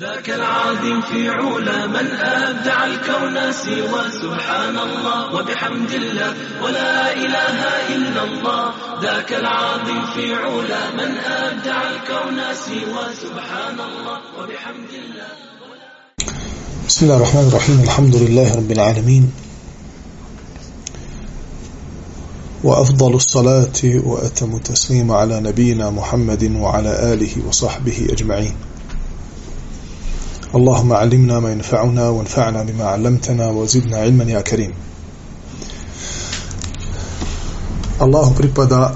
ذاك العظيم في علا من أبدع الكون سوى سبحان الله وبحمد الله ولا إله إلا الله. ذاك العظيم في علا من أبدع الكون سوى سبحان الله وبحمد الله. بسم الله الرحمن الرحيم. الحمد لله رب العالمين. وأفضل الصلاة وأتم التسليم على نبينا محمد وعلى آله وصحبه أجمعين. اللهم علمنا ما ينفعنا وانفعنا بما علمتنا وزدنا علما يا كريم الله pripada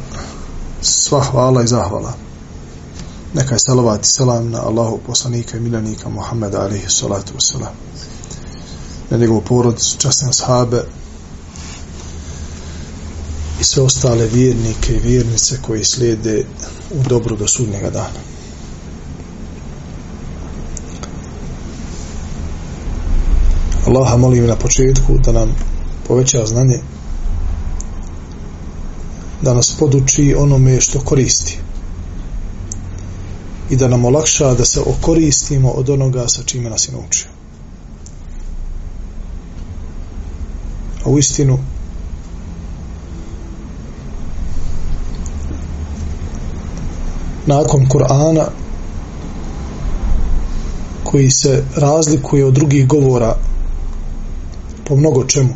sva hvala i zahvala. Neka je salavat i selam na Allahu poslanika i miljenika Muhammeda alaihi salatu wasalam. Na njegovu porodicu, časne ashabe i sve ostale vjernike i vjernice koji slijede u dobru do sudnjega dana. Allaha molim na početku da nam poveća znanje da nas poduči onome što koristi i da nam olakša da se okoristimo od onoga sa čime nas je naučio. A u istinu nakon Kur'ana koji se razlikuje od drugih govora po mnogo čemu.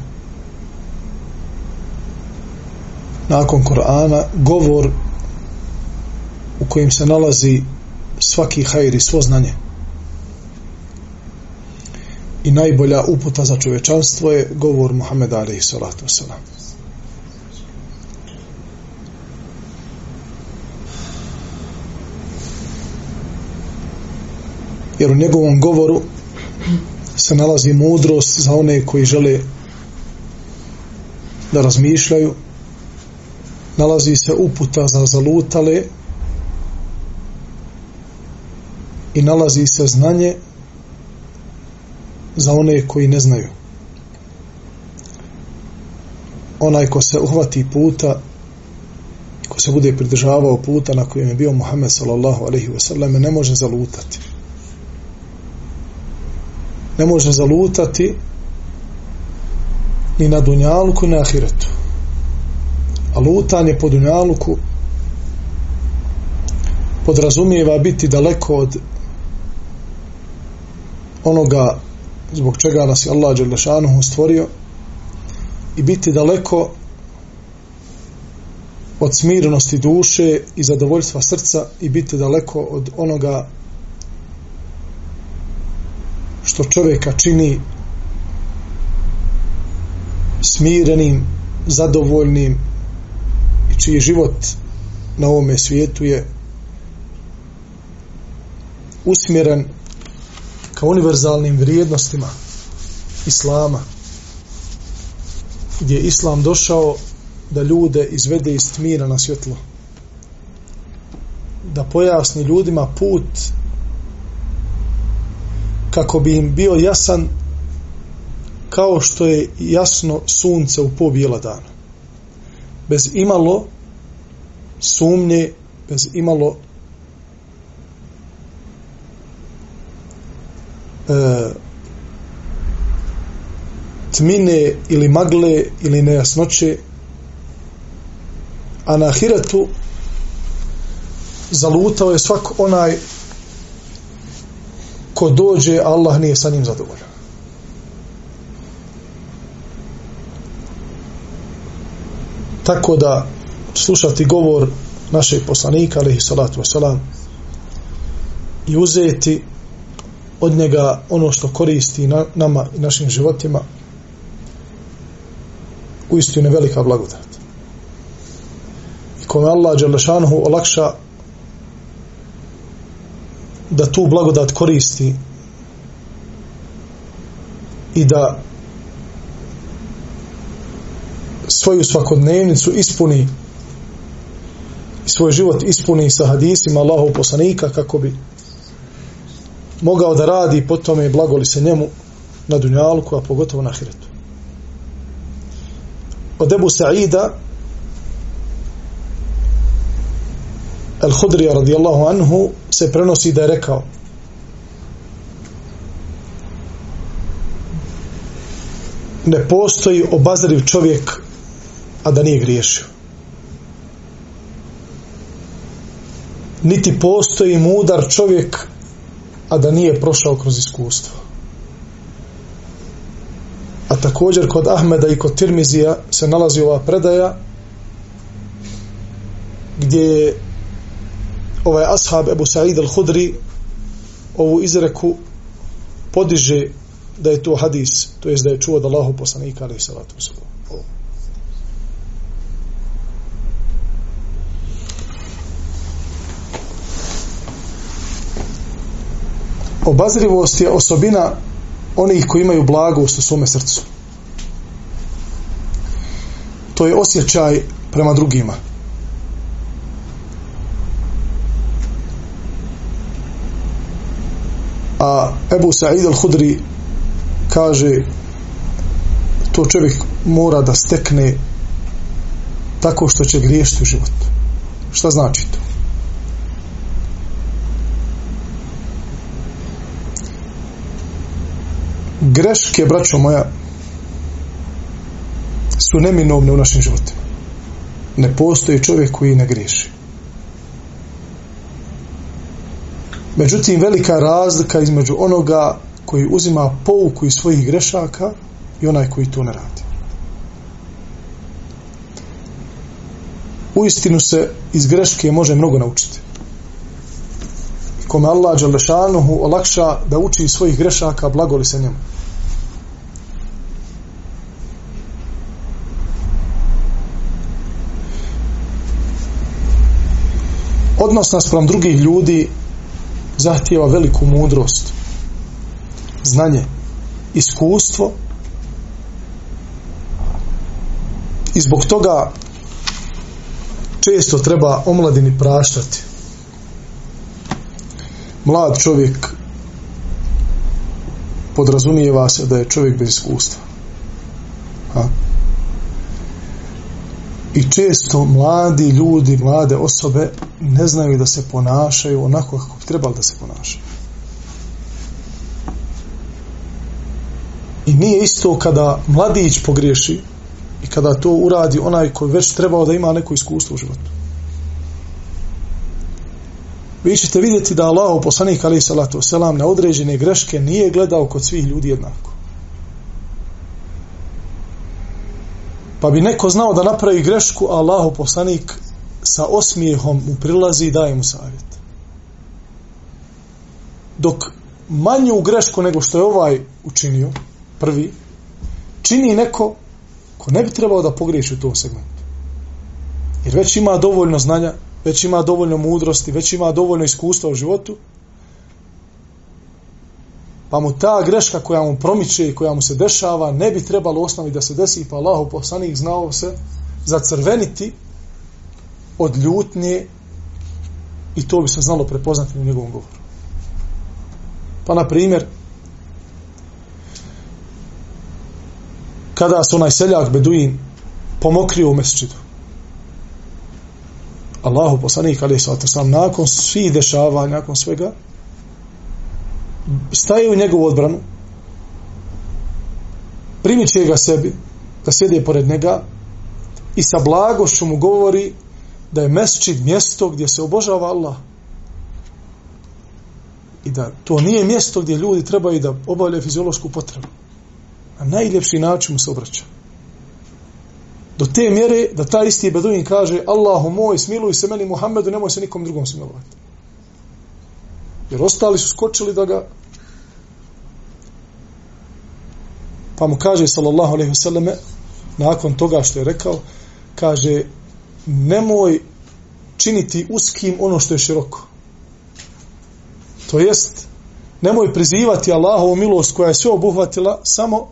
Nakon Korana, govor u kojim se nalazi svaki hajr i svo znanje. I najbolja uputa za čovečanstvo je govor Muhammeda alaihi salatu wasalam. Jer u njegovom govoru se nalazi mudrost za one koji žele da razmišljaju. Nalazi se uputa za zalutale i nalazi se znanje za one koji ne znaju. Onaj ko se uhvati puta ko se bude pridržavao puta na kojem je bio Muhammed sallallahu alaihi wasallam ne može zalutati ne može zalutati ni na dunjaluku ni na ahiretu. A lutanje po dunjaluku podrazumijeva biti daleko od onoga zbog čega nas je Allah Đelešanuhu stvorio i biti daleko od smirenosti duše i zadovoljstva srca i biti daleko od onoga što čovjeka čini smirenim, zadovoljnim i čiji život na ovome svijetu je usmjeren ka univerzalnim vrijednostima Islama gdje je Islam došao da ljude izvede iz tmira na svjetlo da pojasni ljudima put kako bi im bio jasan kao što je jasno sunce u pobijela dana. Bez imalo sumnje, bez imalo e, tmine ili magle ili nejasnoće a na ahiretu zalutao je svak onaj ko dođe, Allah nije sa njim zadovoljan. Tako da slušati govor našeg poslanika, alaihi salatu wasalam, i uzeti od njega ono što koristi na, nama i našim životima, u istinu velika blagodat. I kome Allah Đalešanhu olakša da tu blagodat koristi i da svoju svakodnevnicu ispuni i svoj život ispuni sa hadisima Allahov poslanika kako bi mogao da radi po tome blagoli se njemu na dunjalku, a pogotovo na ahiretu. Od Ebu Sa'ida Al-Hudrija radijallahu anhu se prenosi da je rekao ne postoji obazriv čovjek a da nije griješio. Niti postoji mudar čovjek a da nije prošao kroz iskustvo. A također kod Ahmeda i kod Tirmizija se nalazi ova predaja gdje je ovaj ashab Ebu Sa'id al-Hudri ovu izreku podiže da je to hadis, to jest da je čuo od Allahu poslanika ali salatu wasalam. Obazrivost je osobina onih koji imaju blagost u svome srcu. To je osjećaj prema drugima. A Ebu Sa'id al-Hudri kaže to čovjek mora da stekne tako što će griješiti u životu. Šta znači to? greške, braćo moja, su neminovne u našim životima. Ne postoji čovjek koji ne griješi. Međutim, velika razlika između onoga koji uzima pouku iz svojih grešaka i onaj koji to ne radi. U istinu se iz greške može mnogo naučiti. Kome Allah Đalešanuhu olakša da uči iz svojih grešaka, blagoli se njemu. odnos naspram drugih ljudi zahtijeva veliku mudrost znanje iskustvo. I zbog toga često treba omladini praštati. Mlad čovjek podrazumijeva se da je čovjek bez iskustva. I često mladi ljudi, mlade osobe ne znaju da se ponašaju onako kako bi trebali da se ponašaju. I nije isto kada mladić pogriješi i kada to uradi onaj koji već trebao da ima neko iskustvo u životu. Vi ćete vidjeti da Allah, poslanik alaih salatu wasalam, na određene greške nije gledao kod svih ljudi jednako. Pa bi neko znao da napravi grešku, a Allahu poslanik sa osmijehom mu prilazi i daje mu savjet. Dok manju grešku nego što je ovaj učinio, prvi, čini neko ko ne bi trebao da pogriješi u tom segmentu. Jer već ima dovoljno znanja, već ima dovoljno mudrosti, već ima dovoljno iskustva u životu, pa mu ta greška koja mu promiče i koja mu se dešava ne bi trebalo osnovi da se desi. Pa Allahu poslanik znao se zacrveniti od ljutnje i to bi se znalo prepoznati u njegovom govoru. Pa na primjer kada se onaj seljak Beduin pomokrio u mesčidu Allahu poslanik ali sam nakon svih dešavanja nakon svega staje u njegovu odbranu primiće ga sebi da sjede pored njega i sa blagošću mu govori da je mesčid mjesto gdje se obožava Allah. I da to nije mjesto gdje ljudi trebaju da obavljaju fiziološku potrebu. Na najljepši način mu se obraća. Do te mjere da ta isti beduin kaže Allahu moj smiluj se meni Muhammedu nemoj se nikom drugom smilovati jer ostali su skočili da ga pa mu kaže sallallahu alejhi ve selleme nakon toga što je rekao kaže nemoj činiti uskim ono što je široko. To jest nemoj prizivati Allahovu milost koja je sve obuhvatila samo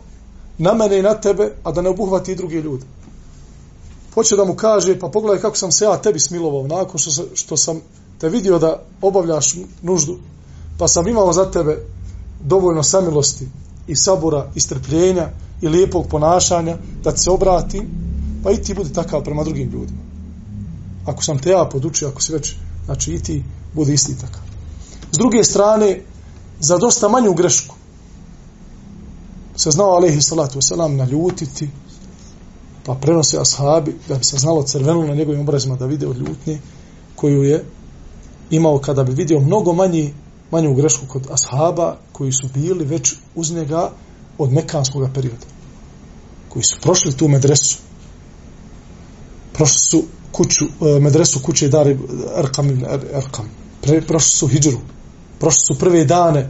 na mene i na tebe a da ne obuhvati i druge ljude. Hoće da mu kaže pa pogledaj kako sam se ja tebi smilovao nakon što, što sam te vidio da obavljaš nuždu pa sam imao za tebe dovoljno samilosti i sabura i strpljenja i lijepog ponašanja da ti se obratim pa i ti budi takav prema drugim ljudima. Ako sam te ja podučio ako si već znači i ti budi isti takav. S druge strane za dosta manju grešku se znao alaihi salatu wasalam naljutiti pa prenose ashabi da bi se znalo crvenilo na njegovim obrazima da vide od ljutnje koju je imao kada bi vidio mnogo manji manju grešku kod ashaba koji su bili već uz njega od mekanskog perioda koji su prošli tu medresu. Prošli su kuću, e, medresu kuće Dari Erkam, er-, Erkam. Pre, prošli su hijđru. Prošli su prve dane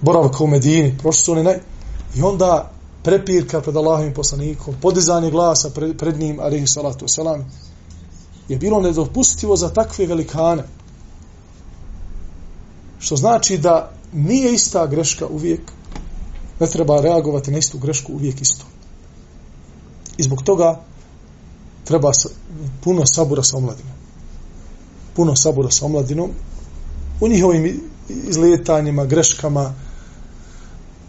boravka u Medini. Prošli su oni naj... i onda prepirka pred Allahovim poslanikom podizanje glasa pred, pred njim alihi salatu wasalam je bilo nedopustivo za takve velikane što znači da nije ista greška uvijek ne treba reagovati na istu grešku uvijek isto. I zbog toga treba puno sabura sa omladinom. Puno sabura sa omladinom u njihovim izletanjima, greškama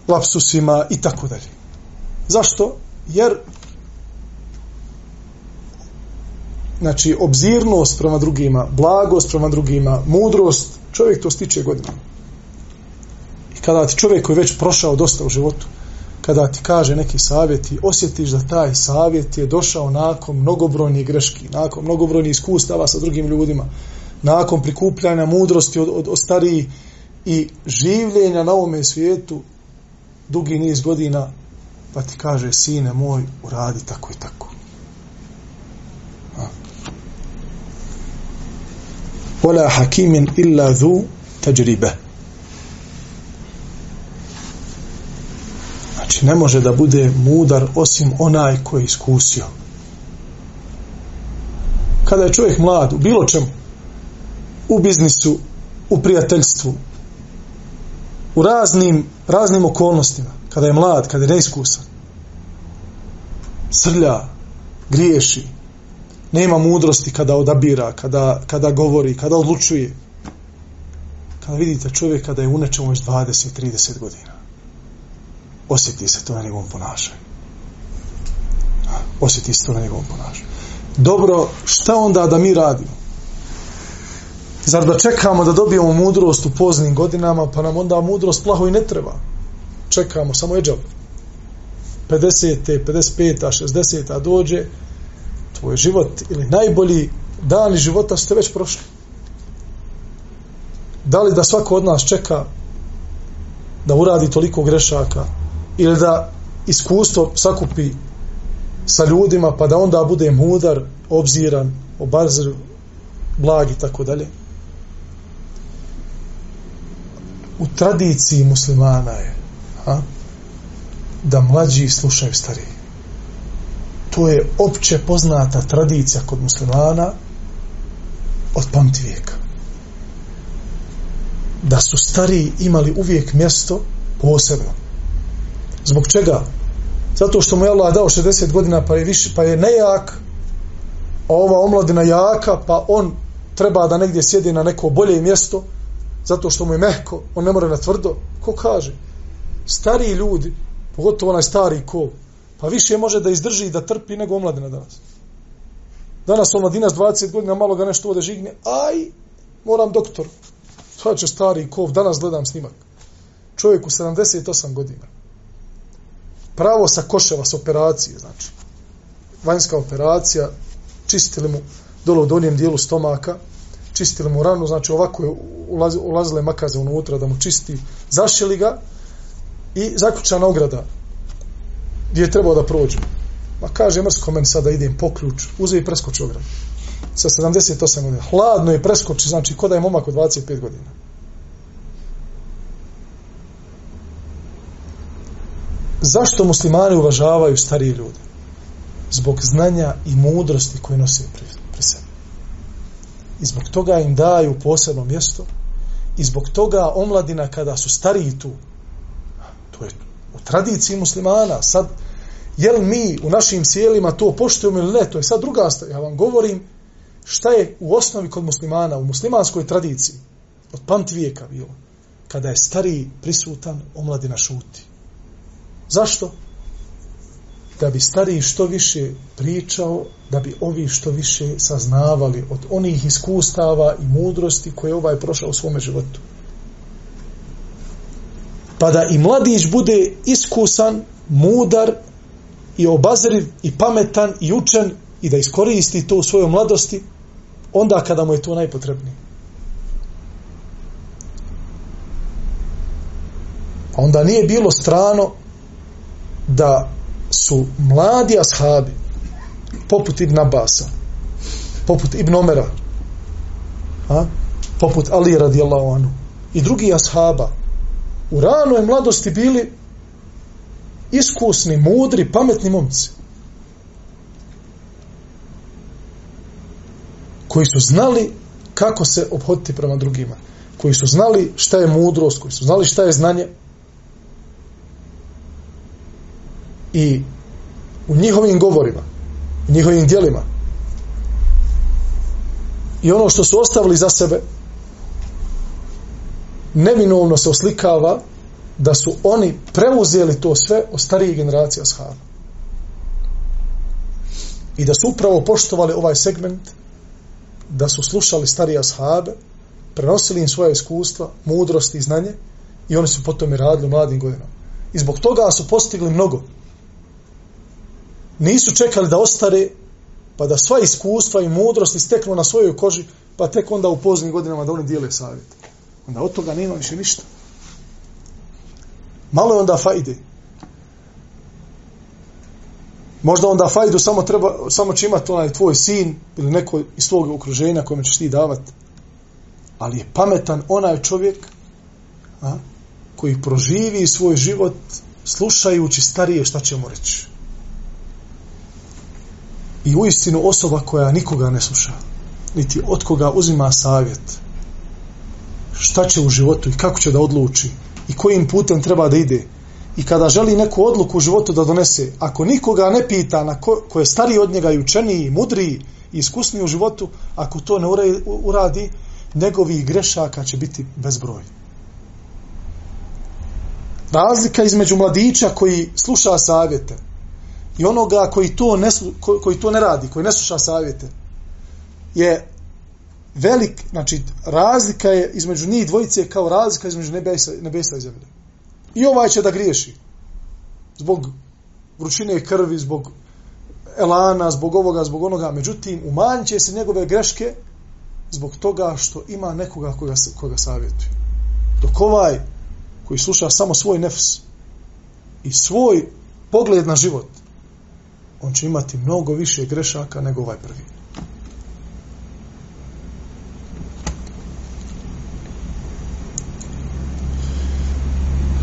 lapsusima i tako dalje. Zašto? jer znači obzirnost prema drugima blagost prema drugima mudrost čovjek to stiče godinama. I kada ti čovjek koji je već prošao dosta u životu, kada ti kaže neki savjet i osjetiš da taj savjet je došao nakon mnogobrojnih greški, nakon mnogobrojnih iskustava sa drugim ljudima, nakon prikupljanja mudrosti od, od, od starijih i življenja na ovome svijetu dugi niz godina, pa ti kaže, sine moj, uradi tako i tako. ولا حكيم إلا ذو تجربة znači ne može da bude mudar osim onaj koji je iskusio kada je čovjek mlad u bilo čemu u biznisu u prijateljstvu u raznim raznim okolnostima kada je mlad, kada je neiskusan srlja griješi nema mudrosti kada odabira, kada, kada govori, kada odlučuje. Kada vidite čovjek kada je u nečemu već 20-30 godina, osjeti se to na njegovom ponašanju. Osjeti se to na njegovom ponašanju. Dobro, šta onda da mi radimo? Zar da čekamo da dobijemo mudrost u poznim godinama, pa nam onda mudrost plaho i ne treba. Čekamo, samo je džav. 50. 55. 60. dođe, tvoj život ili najbolji dani života ste već prošli. Da li da svako od nas čeka da uradi toliko grešaka ili da iskustvo sakupi sa ljudima pa da onda bude mudar, obziran, obazir, blag i tako dalje. U tradiciji muslimana je a, da mlađi slušaju stariji to je opće poznata tradicija kod muslimana od pamti vijeka. Da su stariji imali uvijek mjesto posebno. Zbog čega? Zato što mu je Allah dao 60 godina pa je, više, pa je nejak, a ova omladina jaka, pa on treba da negdje sjedi na neko bolje mjesto, zato što mu je mehko, on ne mora na tvrdo. Ko kaže? Stariji ljudi, pogotovo onaj stari ko, Pa više može da izdrži i da trpi nego omladina danas. Danas omladina s 20 godina malo ga nešto ode žigne. Aj, moram doktor. To će stari kov, danas gledam snimak. Čovjek u 78 godina. Pravo sa koševa, s operacije, znači. Vanjska operacija, čistili mu dole u donjem dijelu stomaka, čistili mu ranu, znači ovako je ulazile makaze unutra da mu čisti, zašili ga i zaključana ograda gdje je trebao da prođem. Ma kaže mrsko meni sada idem po ključ, uze i preskoči grad. Sa 78 godina. Hladno je preskoči, znači kod je momak od 25 godina. Zašto muslimani uvažavaju starije ljude? Zbog znanja i mudrosti koje nose pri, pri sebi. I zbog toga im daju posebno mjesto i zbog toga omladina kada su stariji tu, to je u tradiciji muslimana, sad, jel mi u našim sjelima to poštujemo ili ne, to je sad druga stvar. Ja vam govorim šta je u osnovi kod muslimana, u muslimanskoj tradiciji, od pamt vijeka bilo. kada je stariji prisutan, omladina šuti. Zašto? Da bi stariji što više pričao, da bi ovi što više saznavali od onih iskustava i mudrosti koje ovaj prošao u svome životu. Pa da i mladić bude iskusan, mudar i obazriv i pametan i učen i da iskoristi to u svojoj mladosti onda kada mu je to najpotrebnije. A onda nije bilo strano da su mladi ashabi poput Ibn Abasa poput Ibn Omera a, poput Ali radijallahu anhu i drugi ashaba u ranoj mladosti bili iskusni, mudri, pametni momci. Koji su znali kako se obhoditi prema drugima. Koji su znali šta je mudrost koji su znali šta je znanje. I u njihovim govorima u njihovim dijelima i ono što su ostavili za sebe neminovno se oslikava da su oni preuzeli to sve od starijih generacija shaba i da su upravo poštovali ovaj segment da su slušali starije ashabe prenosili im svoje iskustva mudrost i znanje i oni su potom i radili u mladim godinama. I zbog toga su postigli mnogo. Nisu čekali da ostare pa da sva iskustva i mudrost steknu na svojoj koži pa tek onda u poznim godinama da oni dijele savjet. Onda od toga nema više ništa malo je onda fajde. Možda onda fajdu samo treba samo će imati onaj tvoj sin ili neko iz svog okruženja kome ćeš ti davati ali je pametan onaj čovjek a, koji proživi svoj život slušajući starije šta će mu reći. I u istinu osoba koja nikoga ne sluša niti od koga uzima savjet šta će u životu i kako će da odluči i kojim putem treba da ide. I kada želi neku odluku u životu da donese ako nikoga ne pita na ko, ko je stariji od njega i učeniji, mudriji i iskusniji u životu ako to ne uradi njegovih grešaka će biti bezbroj razlika između mladića koji sluša savjete i onoga koji to ne, koji to ne radi, koji ne sluša savjete, je velik, znači razlika je između njih dvojice kao razlika između nebesa, nebesa i zemlje. I ovaj će da griješi. Zbog vrućine krvi, zbog elana, zbog ovoga, zbog onoga. Međutim, umanjit se njegove greške zbog toga što ima nekoga koga, koga savjetuje. Dok ovaj koji sluša samo svoj nefs i svoj pogled na život, on će imati mnogo više grešaka nego ovaj prvi.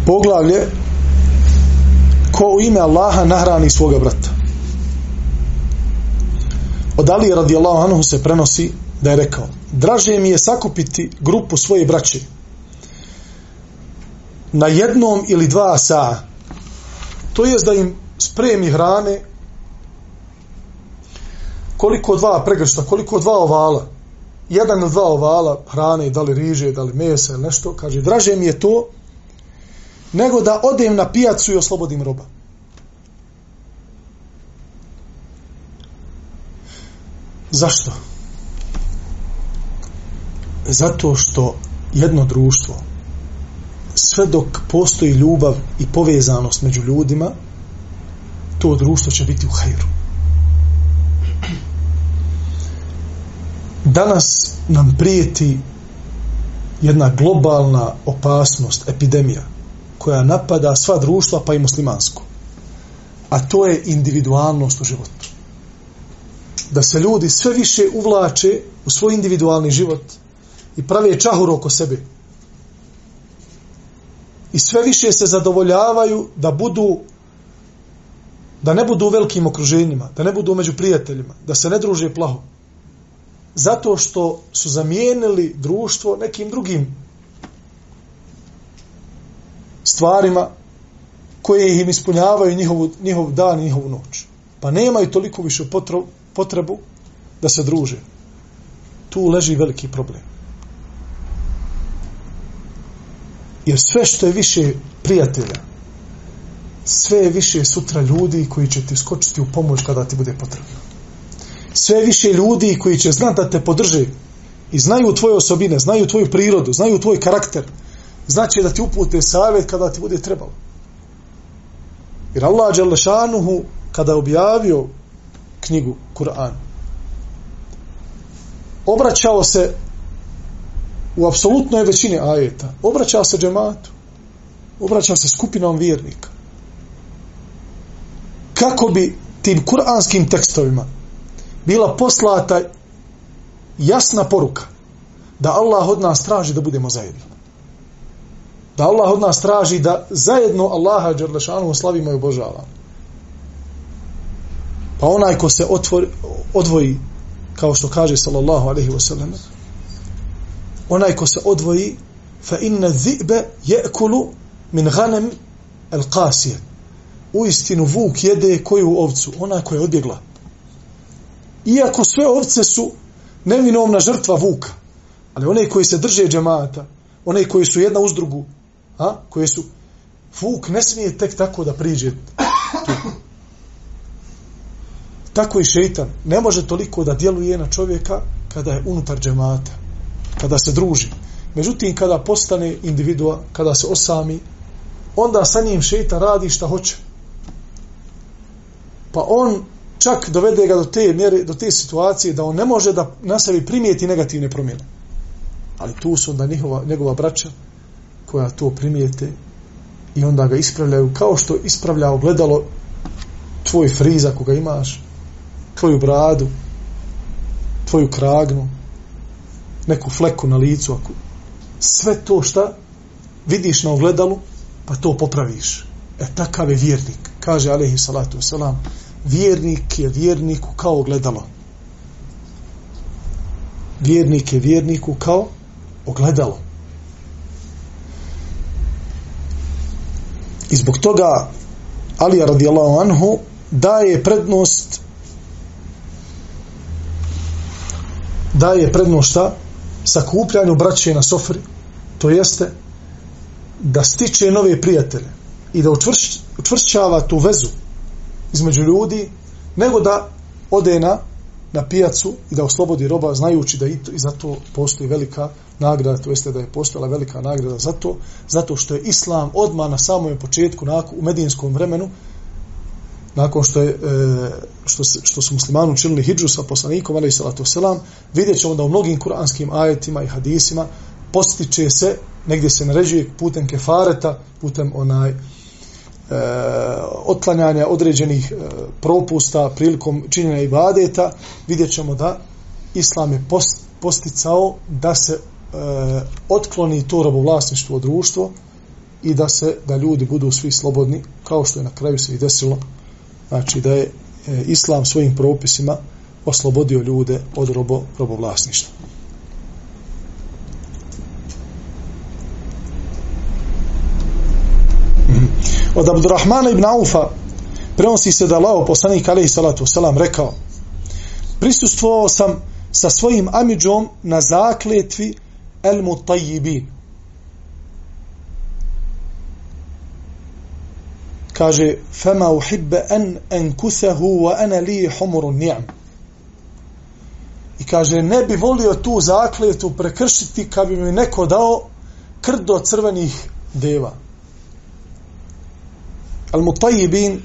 Poglavlje ko u ime Allaha nahrani svoga brata. Od Ali radijallahu anhu se prenosi da je rekao draže mi je sakupiti grupu svoje braće na jednom ili dva sa to je da im spremi hrane koliko dva pregršta, koliko dva ovala, jedan ili dva ovala hrane, da li riže, da li mesa ili nešto, kaže, draže mi je to, nego da odem na pijacu i oslobodim roba. Zašto? Zato što jedno društvo, sve dok postoji ljubav i povezanost među ljudima, to društvo će biti u hajru. danas nam prijeti jedna globalna opasnost, epidemija, koja napada sva društva, pa i muslimansko. A to je individualnost u životu. Da se ljudi sve više uvlače u svoj individualni život i prave čahur oko sebe. I sve više se zadovoljavaju da budu da ne budu u velikim okruženjima, da ne budu među prijateljima, da se ne druže plaho zato što su zamijenili društvo nekim drugim stvarima koje im ispunjavaju njihov, njihov dan i njihovu noć. Pa nemaju toliko više potrebu da se druže. Tu leži veliki problem. Jer sve što je više prijatelja, sve je više sutra ljudi koji će ti skočiti u pomoć kada ti bude potrebno. Sve je više ljudi koji će znati da te podrže i znaju tvoje osobine, znaju tvoju prirodu, znaju tvoj karakter, znači da ti upute savjet kada ti bude trebalo. Jer Allah Đalešanuhu kada je objavio knjigu Kur'an obraćao se u apsolutnoj većini ajeta obraćao se džematu obraćao se skupinom vjernika kako bi tim kuranskim tekstovima bila poslata jasna poruka da Allah od nas traži da budemo zajedno. Da Allah od nas traži da zajedno Allaha Đerlešanu slavimo i obožavamo. Pa onaj ko se otvori, odvoji, kao što kaže sallallahu alaihi wa sallam, onaj ko se odvoji, fa inna zi'be je'kulu min ghanem el qasije. u istinu vuk jede koju ovcu, ona koja je odbjegla. Iako sve ovce su neminovna žrtva vuka, ali one koji se drže džemata, one koji su jedna uz drugu, a, koje su, fuk ne smije tek tako da priđe tu. Tako i šeitan ne može toliko da djeluje na čovjeka kada je unutar džemata, kada se druži. Međutim, kada postane individua, kada se osami, onda sa njim šeitan radi šta hoće pa on čak dovede ga do te mjere, do te situacije da on ne može da na sebi primijeti negativne promjene. Ali tu su onda njihova, njegova braća koja to primijete i onda ga ispravljaju kao što ispravlja ogledalo tvoj friz ako ga imaš, tvoju bradu, tvoju kragnu, neku fleku na licu, ako sve to šta vidiš na ogledalu, pa to popraviš. E takav je vjernik, kaže alaihi salatu wasalam, vjernik je vjerniku kao ogledalo. Vjernik je vjerniku kao ogledalo. I zbog toga Ali radijallahu anhu daje prednost daje prednost šta? Sakupljanju braće na sofri. To jeste da stiče nove prijatelje i da učvršćava tu vezu između ljudi, nego da ode na, na pijacu i da oslobodi roba, znajući da i, to, i zato postoji velika nagrada, to jeste da je postojala velika nagrada za to, zato što je Islam odmah na samom početku, nakon, u medijinskom vremenu, nakon što, je, e, što, što su muslimani učinili hijđu sa poslanikom, ali i salatu selam, vidjet ćemo da u mnogim kuranskim ajetima i hadisima postiče se, negdje se naređuje putem kefareta, putem onaj, e, otklanjanja određenih e, propusta prilikom činjenja ibadeta, vidjet ćemo da Islam je post, posticao da se e, otkloni to robovlasništvo društvo i da se da ljudi budu svi slobodni, kao što je na kraju se i desilo. Znači da je e, Islam svojim propisima oslobodio ljude od robo, robovlasništva. Od Abdurrahmana ibn Aufa prenosi se da lao poslanik alaihi salatu wasalam rekao prisustvovao sam sa svojim amidžom na zakletvi el mutajibin kaže fema uhibbe en enkusehu wa ene li humuru ni'am. I kaže ne bi volio tu zakletu prekršiti kad bi mi neko dao krdo crvenih deva. Al-Mutajibin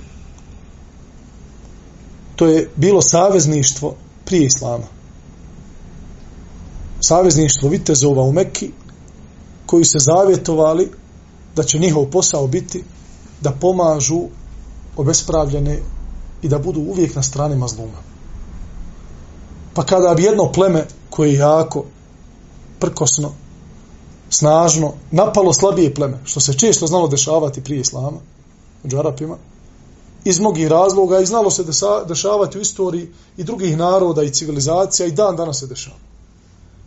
to je bilo savezništvo prije Islama. Savezništvo vitezova u Mekki koji se zavjetovali da će njihov posao biti da pomažu obespravljene i da budu uvijek na strani mazluma. Pa kada bi jedno pleme koje je jako prkosno, snažno, napalo slabije pleme, što se često znalo dešavati prije Islama, među Arapima, iz mnogih razloga i znalo se dešavati u istoriji i drugih naroda i civilizacija i dan danas se dešava.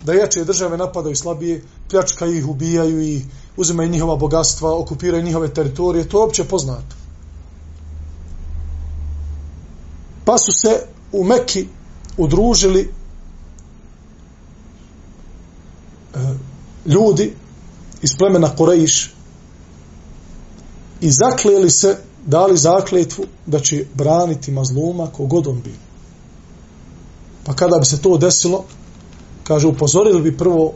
Da jače države napadaju slabije, pljačkaju ih, ubijaju i uzimaju njihova bogatstva, okupiraju njihove teritorije, to je opće poznato. Pa su se u Mekki udružili e, ljudi iz plemena Korejiš, i zaklijeli se, dali zakletvu da će braniti mazluma kogod on bio. Pa kada bi se to desilo, kaže, upozorili bi prvo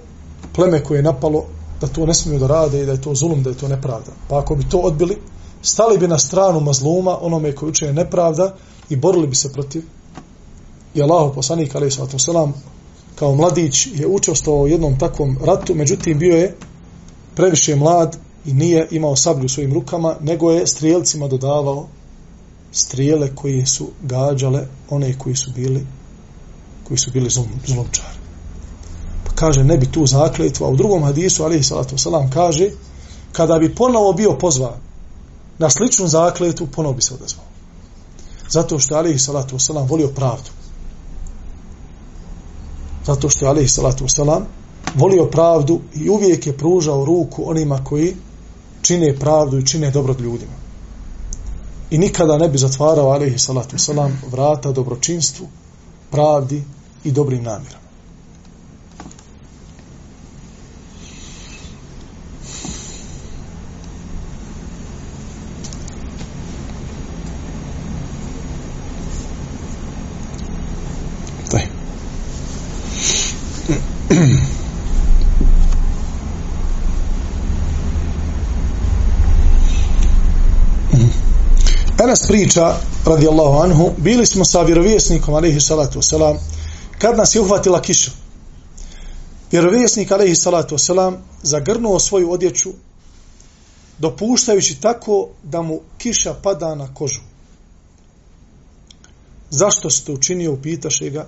pleme koje je napalo da to ne smiju da rade i da je to zulum, da je to nepravda. Pa ako bi to odbili, stali bi na stranu mazluma, onome koji učuje nepravda i borili bi se protiv. I Allah, poslanik, alaih sallatu kao mladić je učestvovao u jednom takvom ratu, međutim bio je previše mlad i nije imao sablju u svojim rukama, nego je strijelcima dodavao strijele koje su gađale one koji su bili koji su bili zlomčari. Pa kaže, ne bi tu zakletva. a u drugom hadisu, alihi salatu wasalam, kaže, kada bi ponovo bio pozvan na sličnu zakletu, ponovo bi se odazvao. Zato što je alihi salatu wasalam volio pravdu. Zato što je alihi salatu wasalam volio pravdu i uvijek je pružao ruku onima koji čine pravdu i čine dobro ljudima. I nikada ne bi zatvarao alaihi salatu wasalam vrata dobročinstvu, pravdi i dobrim namjerama. Priča, radijallahu anhu, bili smo sa vjerovjesnikom, alaihi salatu wasalam, kad nas je uhvatila kiša. Vjerovjesnik, alaihi salatu wasalam, zagrnuo svoju odjeću, dopuštajući tako da mu kiša pada na kožu. Zašto ste učinio, upitaše ga,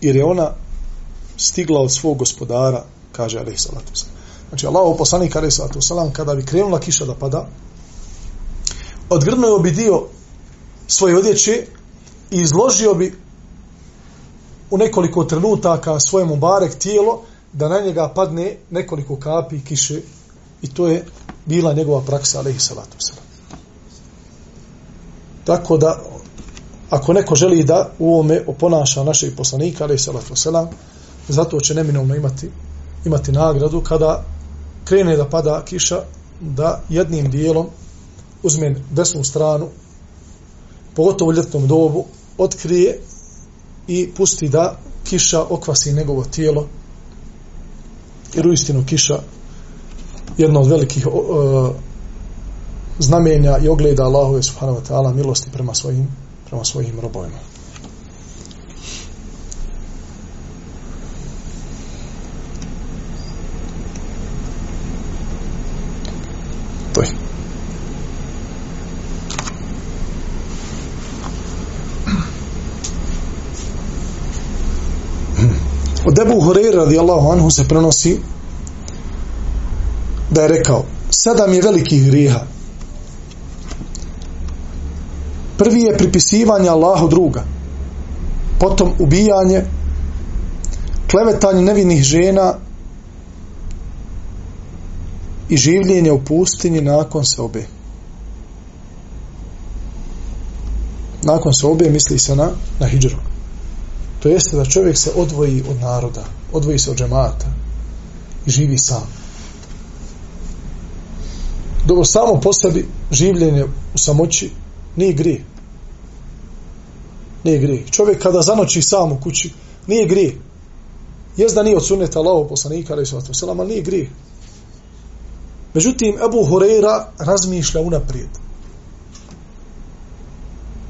jer je ona stigla od svog gospodara, kaže alaihi salatu wasalam. Znači, Allah poslanik, alaihi salatu wasalam, kada bi krenula kiša da pada, odgrnuo bi dio svoje odjeće i izložio bi u nekoliko trenutaka svojemu barek tijelo da na njega padne nekoliko kapi kiše i to je bila njegova praksa alaihi salatu wasalam. Tako da ako neko želi da u ovome oponaša našeg poslanika alaihi salatu wasalam zato će neminovno imati imati nagradu kada krene da pada kiša da jednim dijelom uzme desnu stranu, pogotovo u ljetnom dobu, otkrije i pusti da kiša okvasi njegovo tijelo, jer u istinu kiša jedno od velikih uh, znamenja i ogleda Allahove subhanahu wa ta'ala milosti prema svojim, prema svojim robojima. Hureyre radijallahu anhu se prenosi da je rekao sedam je velikih grijeha. Prvi je pripisivanje Allahu druga. Potom ubijanje, klevetanje nevinih žena i življenje u pustinji nakon se obe. Nakon se obe misli se na, na hijđru. To jeste da čovjek se odvoji od naroda, odvoji se od džemata i živi sam. Dobro, samo po sebi življenje u samoći nije grije. Nije grije. Čovjek kada zanoći sam u kući, nije grije. Jest da nije od suneta Allahov poslanika, ali sallatu selam, ali nije grije. Međutim, Ebu Horeira razmišlja unaprijed.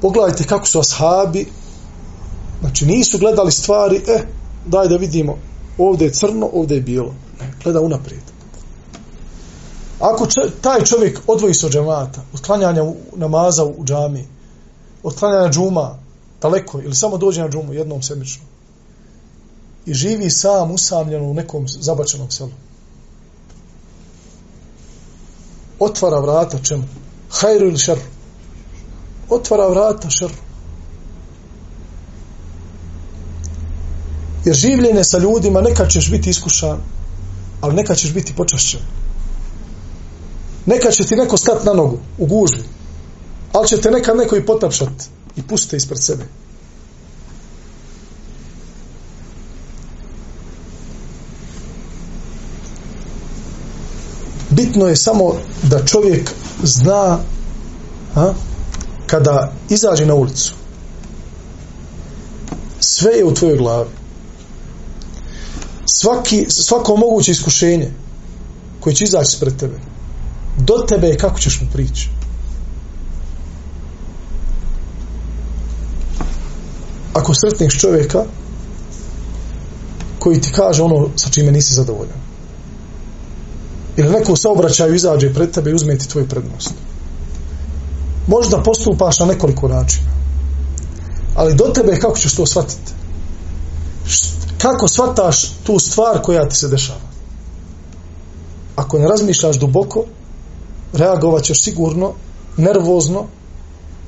Pogledajte kako su ashabi Znači nisu gledali stvari, e, daj da vidimo, ovdje je crno, ovdje je bijelo. Ne, gleda unaprijed. Ako če, taj čovjek odvoji se od džemata, od klanjanja u, namaza u džami, od klanjanja džuma, daleko, ili samo dođe na džumu jednom sedmično, i živi sam usamljeno u nekom zabačenom selu. Otvara vrata čemu? Hajru ili šer? Otvara vrata šeru. Jer življenje sa ljudima nekad ćeš biti iskušan, ali nekad ćeš biti počašćen. Nekad će ti neko stati na nogu, u gužbi, ali će te nekad neko i potapšat i puste ispred sebe. bitno je samo da čovjek zna a, kada izađe na ulicu sve je u tvojoj glavi svaki, svako moguće iskušenje koje će izaći pred tebe do tebe je kako ćeš mu prići. Ako sretneš čovjeka koji ti kaže ono sa čime nisi zadovoljan ili neko u saobraćaju izađe pred tebe i uzme ti tvoju prednost. Možda postupaš na nekoliko načina ali do tebe kako ćeš to shvatiti kako shvataš tu stvar koja ti se dešava? Ako ne razmišljaš duboko reagovat ćeš sigurno nervozno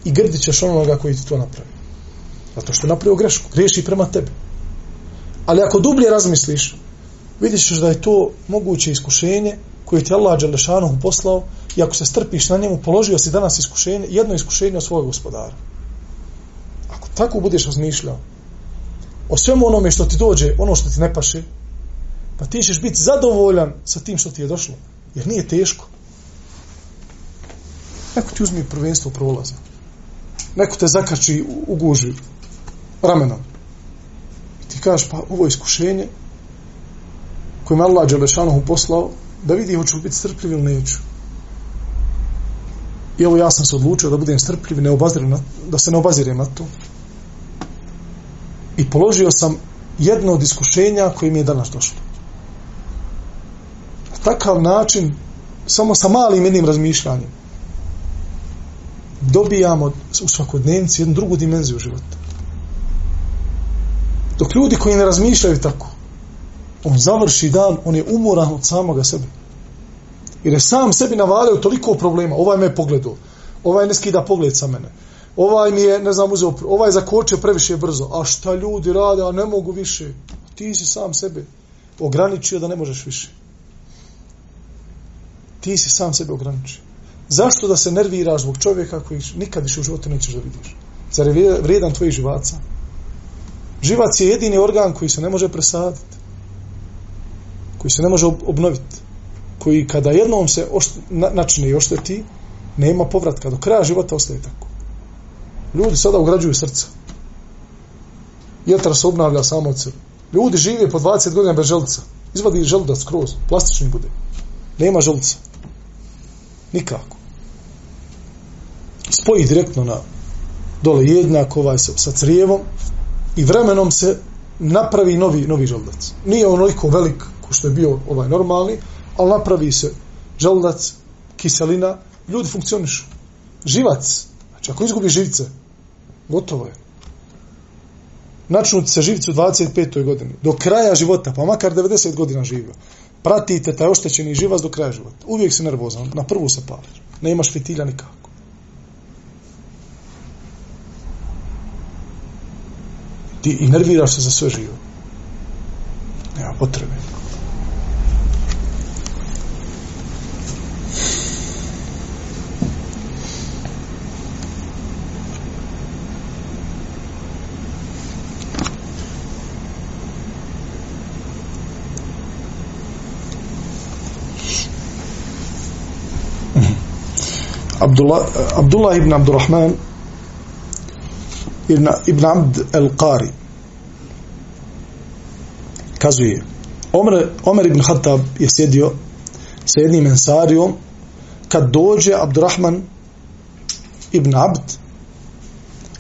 i grdit ćeš onoga koji ti to napravi. Zato što je napravio grešku griješi prema tebi. Ali ako dublje razmisliš vidit ćeš da je to moguće iskušenje koje ti Allah Đelešanohu poslao i ako se strpiš na njemu, položio si danas iskušenje, jedno iskušenje od svojeg gospodara. Ako tako budeš razmišljao o svemu onome što ti dođe, ono što ti ne paše, pa ti ćeš biti zadovoljan sa tim što ti je došlo. Jer nije teško. Neko ti uzmi prvenstvo prolaza. Neko te zakači u guži ramenom. I ti kažeš, pa ovo iskušenje koje me Allah Đelešanohu poslao, da vidi hoću biti strpljiv ili neću. I evo ja sam se odlučio da budem strpljiv, ne na, da se ne obazirem na to. I položio sam jedno od iskušenja koje mi je danas došlo. Na takav način, samo sa malim jednim razmišljanjem, dobijamo u svakodnevnici jednu drugu dimenziju života. Dok ljudi koji ne razmišljaju tako, on završi dan, on je umoran od samoga sebe. Jer je sam sebi navalio toliko problema. Ovaj me je pogledao. Ovaj ne skida pogled sa mene. Ovaj mi je, ne znam, uzeo, ovaj zakočio previše brzo. A šta ljudi rade, a ne mogu više. Ti si sam sebe ograničio da ne možeš više. Ti si sam sebe ograničio. Zašto da se nerviraš zbog čovjeka koji nikad više u životu nećeš da vidiš? Zar je vrijedan tvojih živaca? Živac je jedini organ koji se ne može presaditi. Koji se ne može obnoviti koji kada jednom se ošt, na, načine i ošteti, nema povratka. Do kraja života ostaje tako. Ljudi sada ugrađuju srca. Jetra se obnavlja samo od sebe. Ljudi žive po 20 godina bez želca. Izvadi želudac kroz, plastični bude. Nema želca. Nikako. Spoji direktno na dole jednak ovaj sa, sa crijevom i vremenom se napravi novi, novi želudac. Nije onoliko velik ko što je bio ovaj normalni, ali napravi se želudac, kiselina, ljudi funkcionišu. Živac, znači ako izgubi živce, gotovo je. Načnuti se živci u 25. godini, do kraja života, pa makar 90 godina živio. Pratite taj oštećeni živac do kraja života. Uvijek si nervozan, na prvu se pališ. Ne imaš fitilja nikako. Ti i nerviraš se za sve živo. Nema potrebe. Abdullah, Abdullah ibn Abdurrahman ibn, ibn Abd el-Qari kazuje Omer, Omer ibn Khattab je sjedio sa jednim ensarijom kad dođe Abdurrahman ibn Abd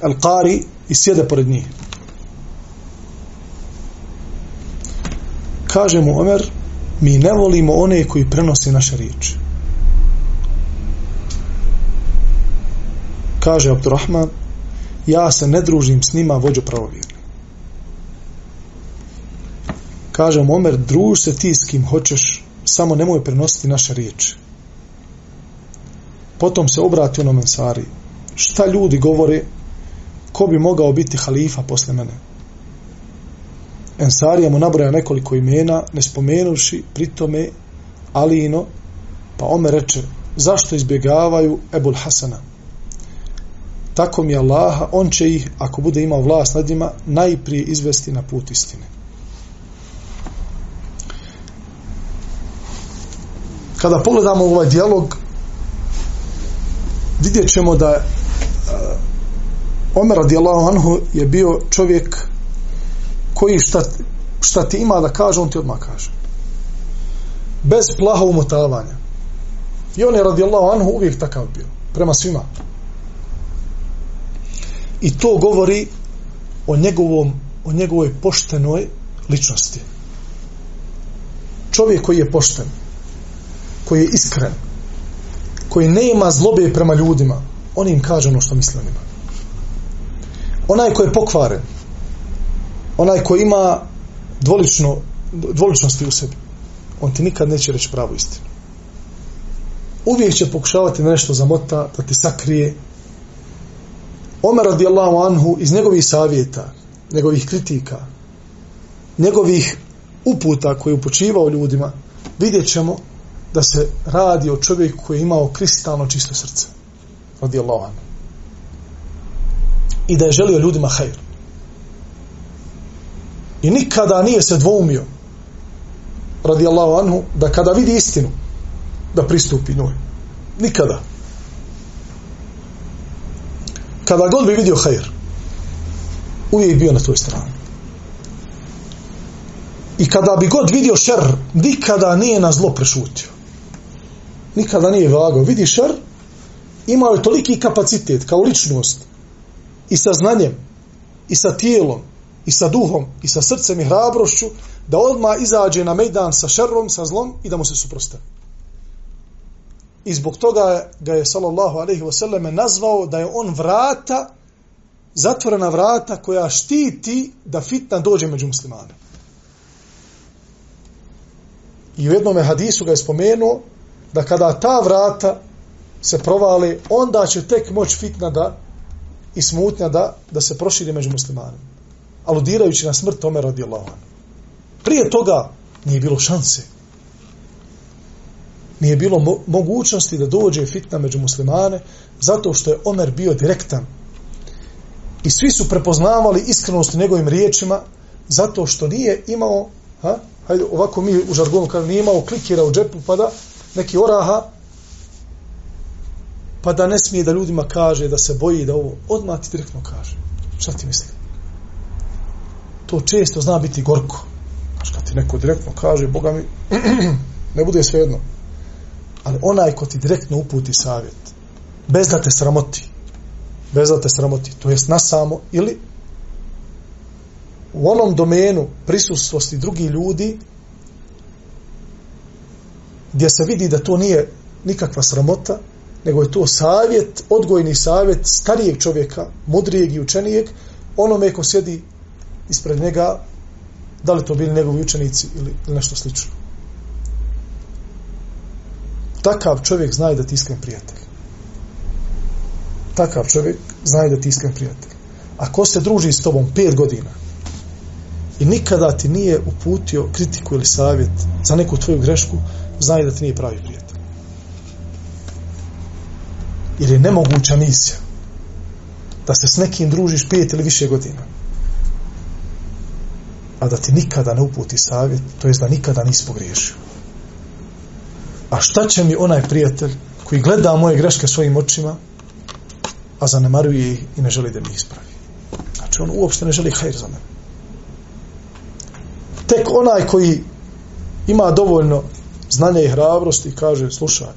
el-Qari i sjede pored njih. Kaže mu Omer mi ne volimo one koji prenose naše riječi. Kaže Abdurrahman ja se ne družim s njima vođo pravovjerni kaže mu Omer druž se ti s kim hoćeš samo nemoj prenositi naše riječi. Potom se obrati onom Ensari šta ljudi govore ko bi mogao biti halifa posle mene? Ensarija mu nabroja nekoliko imena ne spomenuši pritome Alino pa Omer reče zašto izbjegavaju Ebul Hasana? Tako mi Allaha, on će ih, ako bude imao vlast nad njima, najprije izvesti na put istine. kada pogledamo ovaj dijalog vidjet ćemo da uh, Omer radijallahu anhu je bio čovjek koji šta, šta ti ima da kaže, on ti odmah kaže. Bez plaha umotavanja. I on je radijallahu anhu uvijek takav bio. Prema svima. I to govori o njegovom o njegovoj poštenoj ličnosti. Čovjek koji je pošten, koji je iskren, koji ne ima zlobe prema ljudima, on im kaže ono što misle njima. Onaj koji je pokvaren, onaj koji ima dvolično, dvoličnosti u sebi, on ti nikad neće reći pravu istinu. Uvijek će pokušavati nešto zamota, da ti sakrije. Omer radijallahu anhu iz njegovih savjeta, njegovih kritika, njegovih uputa koje je upočivao ljudima, vidjet ćemo da se radi o čovjeku koji je imao kristalno čisto srce. Radijallahu anhu. I da je želio ljudima hajr. I nikada nije se dvoumio radijallahu anhu da kada vidi istinu da pristupi njoj. Nikada. Kada god bi vidio hajr uvijek bio na toj strani. I kada bi god vidio šer, nikada nije na zlo prešutio. Nikada nije vagao. Vidi šer, imao je toliki kapacitet kao ličnost i sa znanjem, i sa tijelom, i sa duhom, i sa srcem i hrabrošću, da odma izađe na mejdan sa šerrom, sa zlom i da mu se suprostavi. I zbog toga ga je, sallallahu alaihi wasallam, nazvao da je on vrata zatvorena vrata koja štiti da fitna dođe među muslimane. I u jednom hadisu ga je spomenuo da kada ta vrata se provale, onda će tek moć fitna da i smutnja da, da se proširi među muslimanima. Aludirajući na smrt Omer radijallahu anhu. Prije toga nije bilo šanse. Nije bilo mo mogućnosti da dođe fitna među muslimane zato što je Omer bio direktan I svi su prepoznavali iskrenost u njegovim riječima zato što nije imao, ha, hajde, ovako mi u žargonu kažemo, nije imao klikira u džepu pa da neki oraha pa da ne smije da ljudima kaže da se boji da ovo odmah ti direktno kaže. Šta ti misli? To često zna biti gorko. Znaš, kad ti neko direktno kaže, Boga mi, ne bude sve jedno. Ali onaj ko ti direktno uputi savjet, bez da te sramoti, bez da te sramoti, to jest na samo, ili u onom domenu prisustvosti drugih ljudi, gdje se vidi da to nije nikakva sramota, nego je to savjet, odgojni savjet starijeg čovjeka, mudrijeg i učenijeg, onome ko sjedi ispred njega, da li to bili njegovi učenici ili, ili nešto slično. Takav čovjek zna da ti iskren prijatelj takav čovjek zna da ti iskren prijatelj. Ako se druži s tobom pet godina i nikada ti nije uputio kritiku ili savjet za neku tvoju grešku, zna da ti nije pravi prijatelj. Jer je nemoguća misija da se s nekim družiš pet ili više godina a da ti nikada ne uputi savjet, to je da nikada nisi pogriješio. A šta će mi onaj prijatelj koji gleda moje greške svojim očima, a zanemaruje ih i ne želi da mi ispravi. Znači on uopšte ne želi hajr za mene. Tek onaj koji ima dovoljno znanja i hrabrosti kaže, slušaj,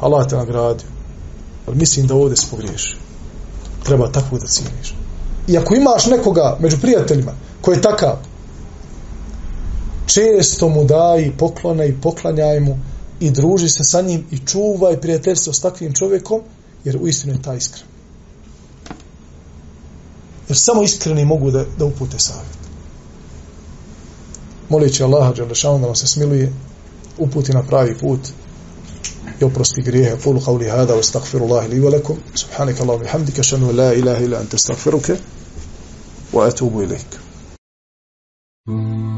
Allah te nagradio, ali mislim da ovdje spogriješ. Treba tako da cijeniš. I ako imaš nekoga među prijateljima koji je takav, često mu daj poklone i poklanjaj mu i druži se sa njim i čuvaj prijateljstvo s takvim čovjekom, jer u istinu je ta iskren. Jer samo iskreni mogu da, da upute savjet. Molići Allaha Đalešanu da nam se smiluje, uputi na pravi put i oprosti grijehe. Kulu qavli hada wa stakfiru Allahi li velekum. Subhanika Allahu bihamdika šanu la ilaha ila ante stakfiruke wa atubu ilaik. Mm.